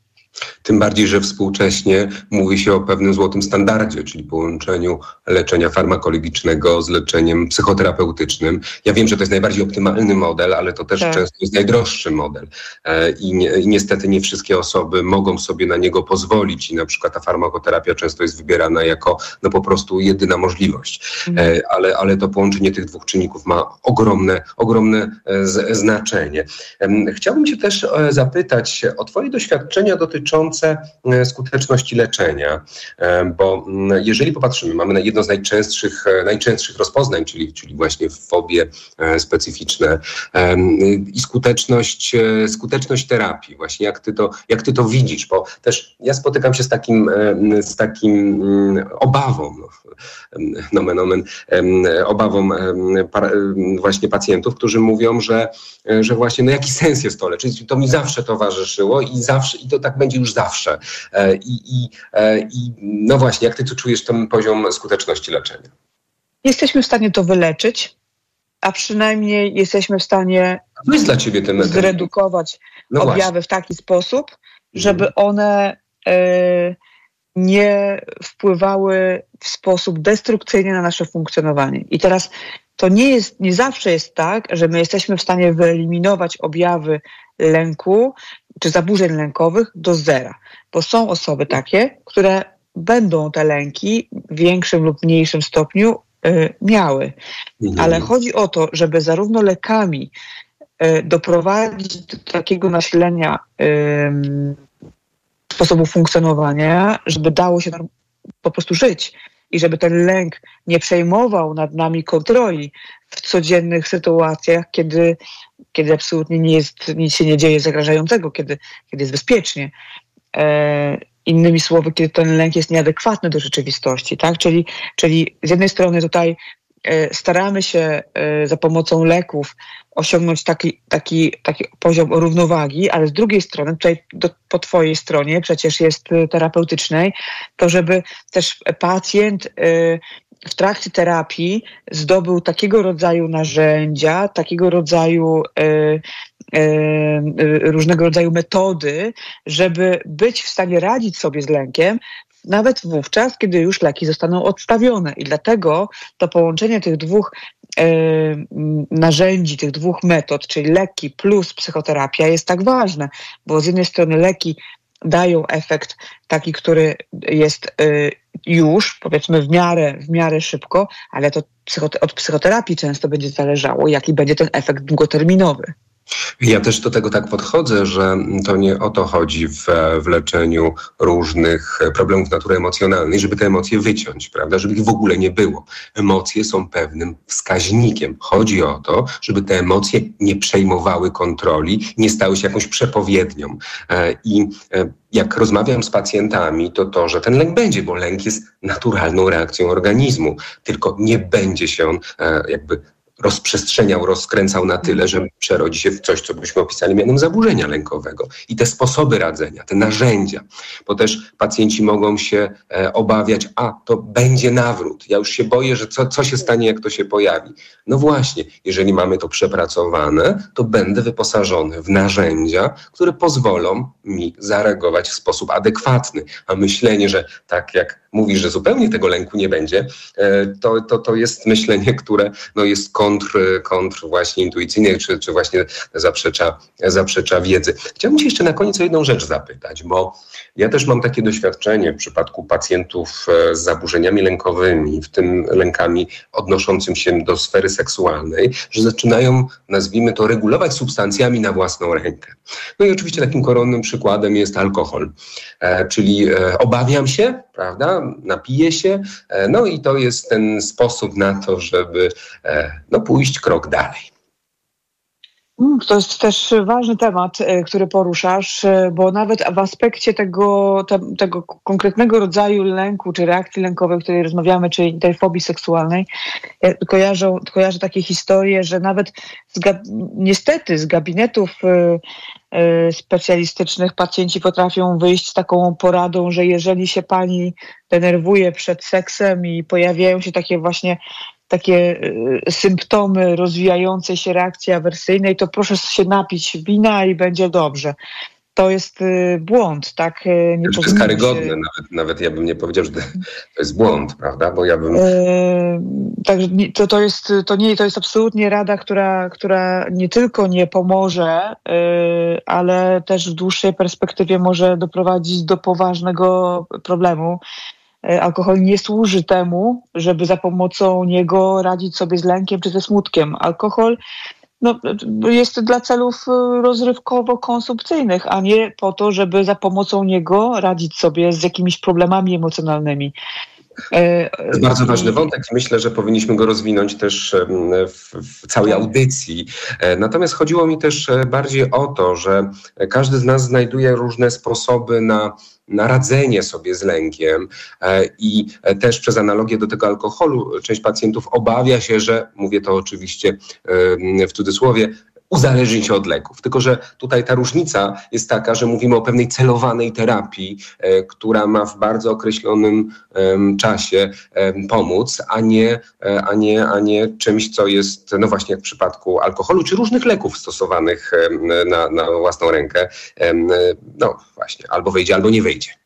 Tym bardziej, że współcześnie mówi się o pewnym złotym standardzie, czyli połączeniu leczenia farmakologicznego z leczeniem psychoterapeutycznym. Ja wiem, że to jest najbardziej optymalny model, ale to też tak. często jest najdroższy model. E, I, nie, I, niestety nie wszystkie osoby mogą sobie na niego pozwolić i na przykład ta farmakoterapia często jest wybierana jako no po prostu jedyna możliwość. Mhm. E, ale, ale to połączenie tych dwóch czynników ma ogromne, ogromne e, znaczenie. Chciałbym się też zapytać o Twoje doświadczenia dotyczące dotyczące e, skuteczności leczenia, e, bo jeżeli popatrzymy, mamy jedno z najczęstszych, e, najczęstszych rozpoznań, czyli, czyli właśnie fobie specyficzne i skuteczność, skuteczność terapii, właśnie jak ty, to, jak ty to widzisz, bo też ja spotykam się z takim, z takim mm, obawą, no, [LAUGHS] nomen omen, obawą właśnie pacjentów, którzy mówią, że, że właśnie no jaki sens jest to leczyć, to mi zawsze towarzyszyło i zawsze, i to tak będzie już zawsze. E, I, i, e, i no właśnie, jak ty tu czujesz ten poziom skuteczności leczenia? Jesteśmy w stanie to wyleczyć, a przynajmniej jesteśmy w stanie Co jest dla ciebie ten, zredukować no objawy właśnie. w taki sposób, żeby mhm. one y, nie wpływały w sposób destrukcyjny na nasze funkcjonowanie. I teraz to nie jest, nie zawsze jest tak, że my jesteśmy w stanie wyeliminować objawy lęku czy zaburzeń lękowych do zera, bo są osoby takie, które będą te lęki w większym lub mniejszym stopniu y, miały. Mhm. Ale chodzi o to, żeby zarówno lekami y, doprowadzić do takiego nasilenia y, sposobu funkcjonowania, żeby dało się po prostu żyć i żeby ten lęk nie przejmował nad nami kontroli w codziennych sytuacjach, kiedy, kiedy absolutnie nie jest, nic się nie dzieje zagrażającego, kiedy, kiedy jest bezpiecznie. E, innymi słowy, kiedy ten lęk jest nieadekwatny do rzeczywistości, tak? Czyli, czyli z jednej strony tutaj e, staramy się e, za pomocą leków osiągnąć taki, taki, taki poziom równowagi, ale z drugiej strony, tutaj do, po Twojej stronie przecież jest y, terapeutycznej, to żeby też pacjent w trakcie terapii zdobył takiego rodzaju narzędzia, takiego rodzaju y, różnego rodzaju metody, żeby być w stanie radzić sobie z lękiem, nawet wówczas, kiedy już leki zostaną odstawione. I dlatego to połączenie tych dwóch e, narzędzi, tych dwóch metod, czyli leki plus psychoterapia jest tak ważne, bo z jednej strony leki dają efekt taki, który jest e, już, powiedzmy, w miarę, w miarę szybko, ale to psychote- od psychoterapii często będzie zależało, jaki będzie ten efekt długoterminowy. Ja też do tego tak podchodzę, że to nie o to chodzi w, w leczeniu różnych problemów natury emocjonalnej, żeby te emocje wyciąć, prawda, żeby ich w ogóle nie było. Emocje są pewnym wskaźnikiem. Chodzi o to, żeby te emocje nie przejmowały kontroli, nie stały się jakąś przepowiednią. E, I e, jak rozmawiam z pacjentami, to to, że ten lęk będzie, bo lęk jest naturalną reakcją organizmu, tylko nie będzie się on e, jakby rozprzestrzeniał, rozkręcał na tyle, że przerodzi się w coś, co byśmy opisali mianem zaburzenia lękowego. I te sposoby radzenia, te narzędzia, bo też pacjenci mogą się e, obawiać, a to będzie nawrót. Ja już się boję, że co, co się stanie, jak to się pojawi. No właśnie, jeżeli mamy to przepracowane, to będę wyposażony w narzędzia, które pozwolą mi zareagować w sposób adekwatny. A myślenie, że tak jak mówisz, że zupełnie tego lęku nie będzie, e, to, to, to jest myślenie, które no, jest kontr, kontr właśnie intuicyjny, czy, czy właśnie zaprzecza, zaprzecza wiedzy. Chciałbym Cię jeszcze na koniec o jedną rzecz zapytać, bo ja też mam takie doświadczenie w przypadku pacjentów e, z zaburzeniami lękowymi, w tym lękami odnoszącym się do sfery seksualnej, że zaczynają, nazwijmy to, regulować substancjami na własną rękę. No i oczywiście takim koronnym przykładem jest alkohol, e, czyli e, obawiam się, prawda, napiję się, e, no i to jest ten sposób na to, żeby e, no, pójść krok dalej. Mm, to jest też ważny temat, e, który poruszasz, e, bo nawet w aspekcie tego, te, tego konkretnego rodzaju lęku czy reakcji lękowej, o której rozmawiamy, czyli tej fobii seksualnej, kojarzą, kojarzę takie historie, że nawet z, niestety z gabinetów e, specjalistycznych pacjenci potrafią wyjść z taką poradą, że jeżeli się pani denerwuje przed seksem i pojawiają się takie właśnie takie y, symptomy rozwijającej się reakcji awersyjnej, to proszę się napić wina i będzie dobrze. To jest y, błąd, tak? Y, nie to jest karygodne, się... nawet, nawet ja bym nie powiedział, że to jest błąd, prawda? Bo ja bym. Także to, to, jest, to, nie, to jest absolutnie rada, która, która nie tylko nie pomoże, ale też w dłuższej perspektywie może doprowadzić do poważnego problemu. E, alkohol nie służy temu, żeby za pomocą niego radzić sobie z lękiem czy ze smutkiem. Alkohol no, jest dla celów e, rozrywkowo-konsumpcyjnych, a nie po to, żeby za pomocą niego radzić sobie z jakimiś problemami emocjonalnymi. E, to jest bardzo ważny wątek i myślę, że powinniśmy go rozwinąć też w, w, całej audycji. Natomiast chodziło mi też bardziej o to, że każdy z nas znajduje różne sposoby na na radzenie sobie z lękiem e, i też przez analogię do tego alkoholu część pacjentów obawia się, że, mówię to oczywiście w cudzysłowie, uzależnić się od leków. Tylko, że tutaj ta różnica jest taka, że mówimy o pewnej celowanej terapii, e, która ma w bardzo określonym e, czasie e, pomóc, a nie, e, a, nie, a nie czymś, co jest, no właśnie jak w przypadku alkoholu, czy różnych leków stosowanych na, na własną rękę. no właśnie, albo wyjdzie, albo nie wyjdzie.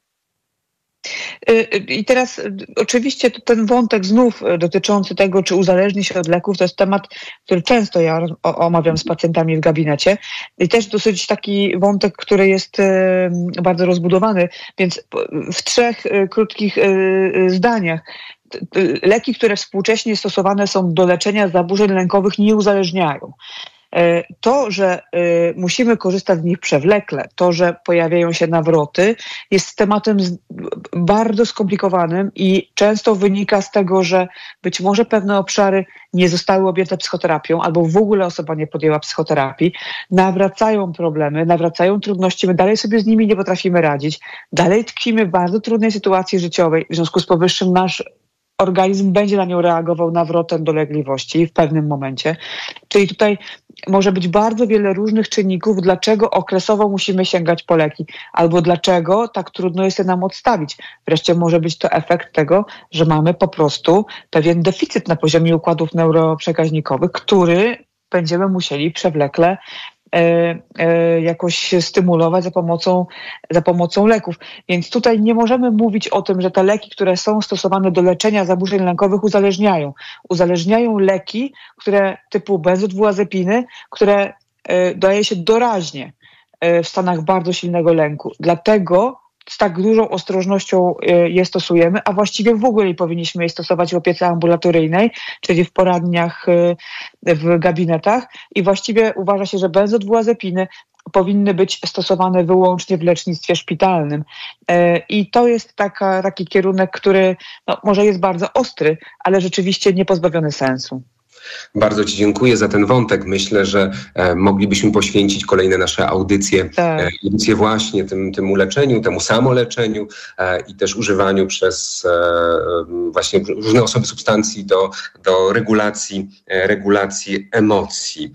Y, y, I teraz y, oczywiście ten wątek znów dotyczący tego, czy uzależni się od leków, to jest temat, który często ja omawiam z pacjentami w gabinecie. I też dosyć taki wątek, który jest bardzo rozbudowany, więc w trzech krótkich zdaniach. Leki, które współcześnie stosowane są do leczenia zaburzeń lękowych, nie uzależniają. E, to, że e, musimy korzystać z nich przewlekle, to, że pojawiają się nawroty, jest tematem bardzo skomplikowanym i często wynika z tego, że być może pewne obszary nie zostały objęte psychoterapią albo w ogóle osoba nie podjęła psychoterapii, nawracają problemy, nawracają trudności, my dalej sobie z nimi nie potrafimy radzić, dalej tkwimy w bardzo trudnej sytuacji życiowej, w związku z powyższym nasz organizm będzie na nią reagował nawrotem dolegliwości w pewnym momencie. Czyli tutaj może być bardzo wiele różnych czynników, dlaczego okresowo musimy sięgać po leki, albo dlaczego tak trudno jest je nam odstawić. Wreszcie może być to efekt tego, że mamy po prostu pewien deficyt na poziomie układów neuroprzekaźnikowych, który będziemy musieli przewlekle jakoś stymulować za pomocą, za pomocą leków. Więc tutaj nie możemy mówić o tym, że te leki, które są stosowane do leczenia zaburzeń lękowych uzależniają. Uzależniają leki, które typu benzodiazepiny, które e, daje się doraźnie w stanach bardzo silnego lęku. Dlatego z tak dużą ostrożnością e, je stosujemy, a właściwie w ogóle nie powinniśmy je stosować w opiece ambulatoryjnej, czyli w poradniach, w gabinetach i właściwie uważa się, że benzodiazepiny powinny być stosowane wyłącznie w lecznictwie szpitalnym. I to jest taka, taki kierunek, który no, może jest bardzo ostry, ale rzeczywiście nie pozbawiony sensu. Bardzo Ci dziękuję za ten wątek. Myślę, że e, moglibyśmy poświęcić kolejne nasze audycje, tak. e, audycje właśnie tym, tym uleczeniu, temu samoleczeniu e, i też używaniu przez właśnie różne osoby substancji do, do regulacji, regulacji emocji.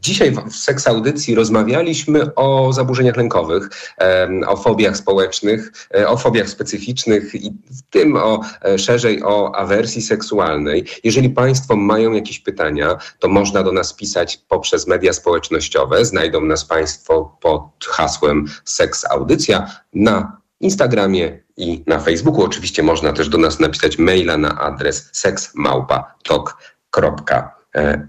Dzisiaj w Seks Audycji rozmawialiśmy o zaburzeniach lękowych, o fobiach społecznych, e, o fobiach specyficznych i w tym o, e, szerzej o awersji seksualnej. Jeżeli Państwo mają jakieś pytania, to można do nas pisać poprzez media społecznościowe. Znajdą nas Państwo pod hasłem Seks Audycja na Instagramie i na Facebooku. Oczywiście można też do nas napisać maila na adres seksmałpa.tok.pl E,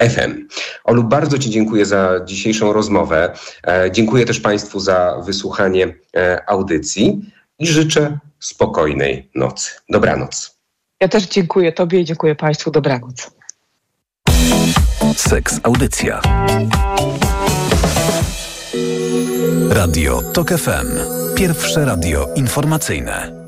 FM. Olu, bardzo Ci dziękuję za dzisiejszą rozmowę. E, dziękuję też Państwu za wysłuchanie e, audycji i życzę spokojnej nocy. Dobranoc. Ja też dziękuję Tobie i dziękuję Państwu. Dobranoc. Seks Audycja. Radio TOK FM. Pierwsze radio informacyjne.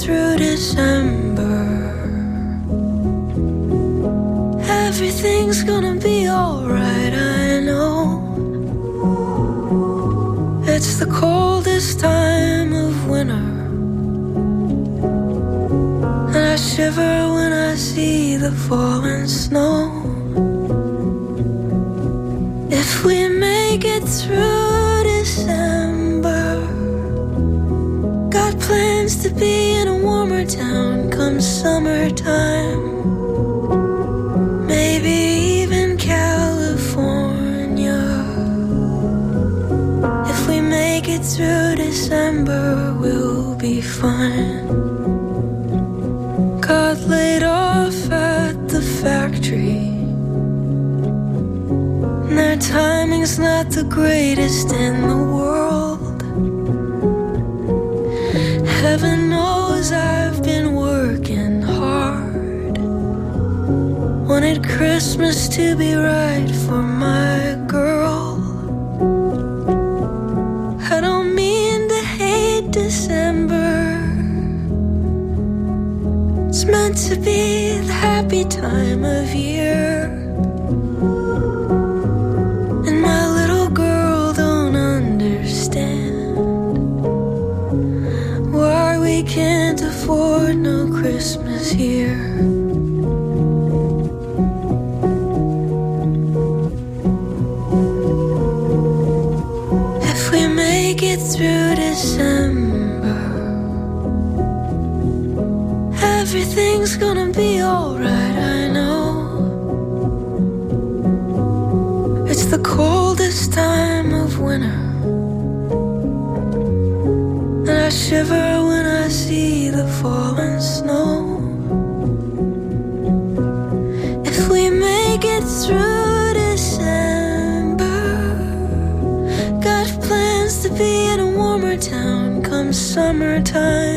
Through December. Everything's gonna be alright, I know. It's the coldest time of winter. And I shiver when I see the falling snow. If we make it through December, got plans to be town come summertime. Maybe even California. If we make it through December, we'll be fine. Got laid off at the factory. And Their timing's not the greatest in the world. Christmas to be right for my girl. I don't mean to hate December. It's meant to be the happy time of year. this time of winter. And I shiver when I see the falling snow. If we make it through December, got plans to be in a warmer town come summertime.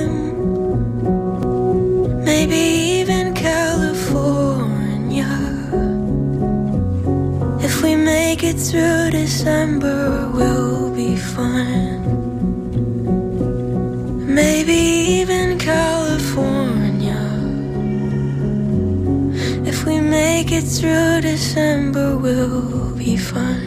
through December will be fine. Maybe even California. If we make it through December, we'll be fine.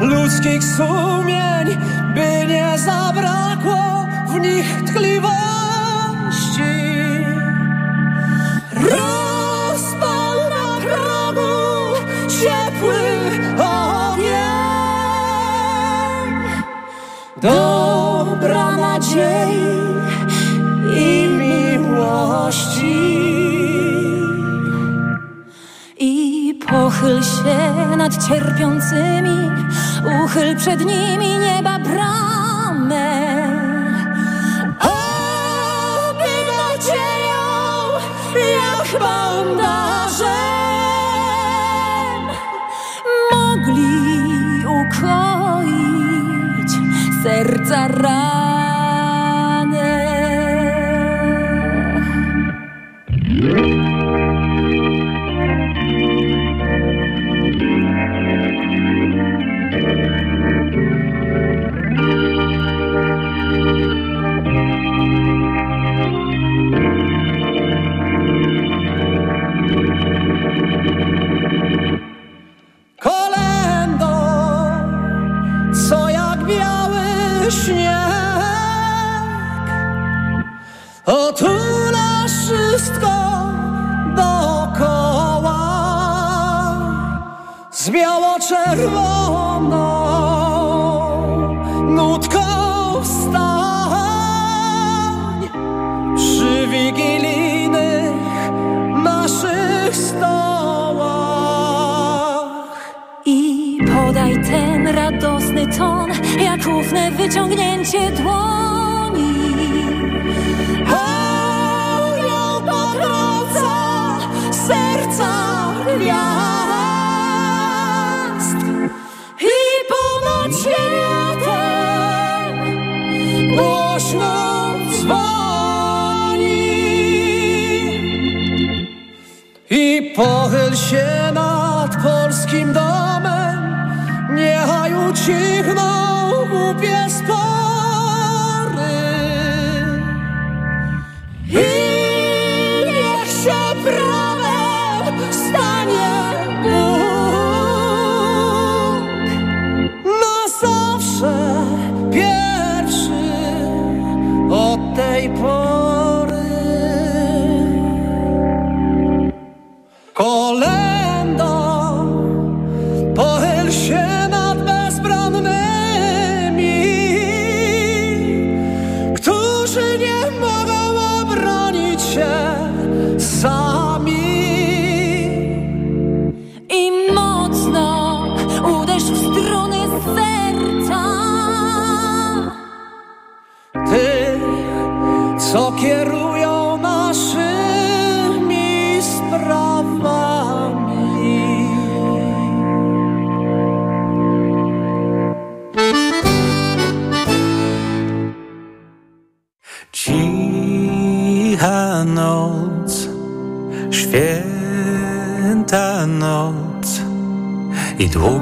Ludzkich sumień, by nie zabrakło w nich tkliwości. Rozpal na progu ciepły ogień. Dobra nadziei i miłości. I pochyl się nad cierpiącymi, uchyl przed nimi nieba bramę. Aby nadzieją jak bandażem mogli ukoić serca rany. Podaj ten radosny ton, jak ufne wyciągnięcie dłoni. Orzeł podrodza serca gwiazd I ponad światem głośno dzwoni i pochyl się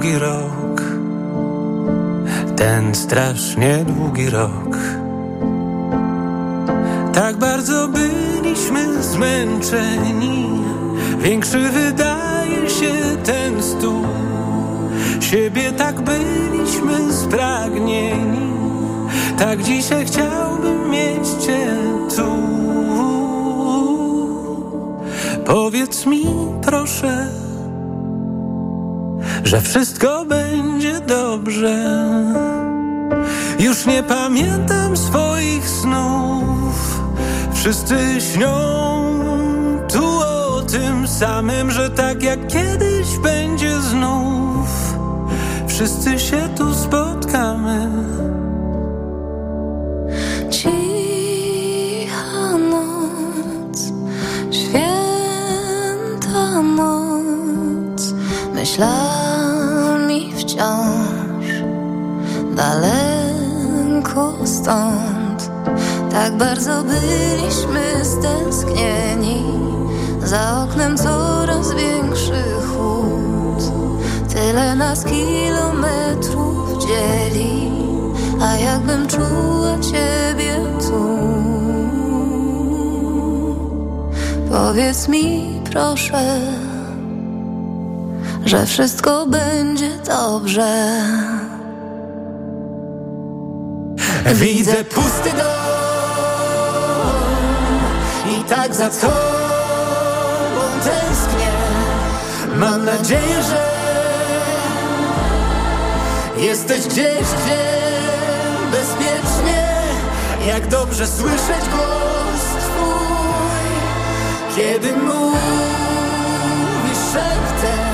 długi rok, ten strasznie długi rok. Tak bardzo byliśmy zmęczeni, większy wydaje się ten stół. Siebie tak byliśmy spragnieni, tak dzisiaj chciałbym mieć Cię tu. Powiedz mi proszę, że wszystko będzie dobrze. Już nie pamiętam swoich snów. Wszyscy śnią tu o tym samym, że tak jak kiedyś będzie znów. Wszyscy się tu spotkamy. Cicha noc, święta noc, myślami wciąż daleko stąd. Tak bardzo byliśmy stęsknieni Za oknem coraz większy chłód Tyle nas kilometrów dzieli A jakbym czuła ciebie tu Powiedz mi proszę Że wszystko będzie dobrze Widzę pusty dom i tak za tobą tęsknię. Mam nadzieję, że jesteś gdzieś, gdzie bezpiecznie. Jak dobrze słyszeć głos twój, kiedy mówisz szeptem.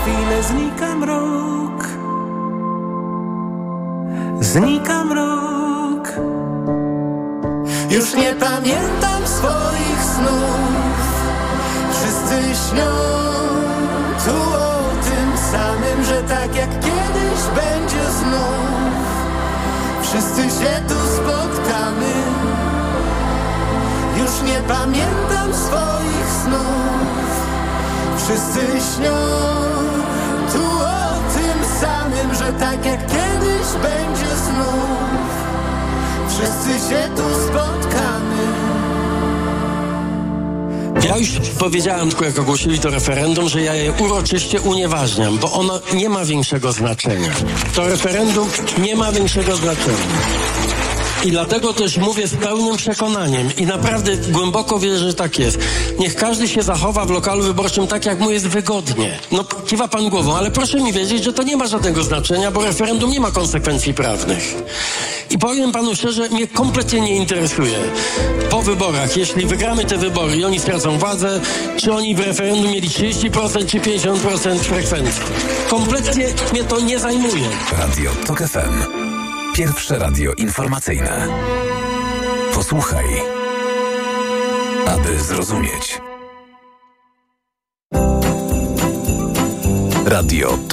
Chwilę znika mrok, znika mrok. Już nie pamiętam swoich snów. Wszyscy śnią tu o tym samym Że tak jak kiedyś będzie znów. Wszyscy się tu spotkamy. Już nie pamiętam swoich snów Wszyscy śnią tu o tym samym Że tak jak kiedyś będzie znów Wszyscy się tu spotkamy. Ja już powiedziałem, tylko jak ogłosili to referendum, że ja je uroczyście unieważniam, bo ono nie ma większego znaczenia. To referendum nie ma większego znaczenia. I dlatego też mówię z pełnym przekonaniem i naprawdę głęboko wierzę, że tak jest. Niech każdy się zachowa w lokalu wyborczym tak, jak mu jest wygodnie. No, kiwa pan głową, ale proszę mi wiedzieć, że to nie ma żadnego znaczenia, bo referendum nie ma konsekwencji prawnych. I powiem panu szczerze, mnie kompletnie nie interesuje. Po wyborach, jeśli wygramy te wybory i oni stracą władzę, czy oni w referendum mieli 30% czy 50% frekwencji. Kompletnie mnie to nie zajmuje. Radio TOK FM. Pierwsze radio informacyjne. Posłuchaj, aby zrozumieć. Radio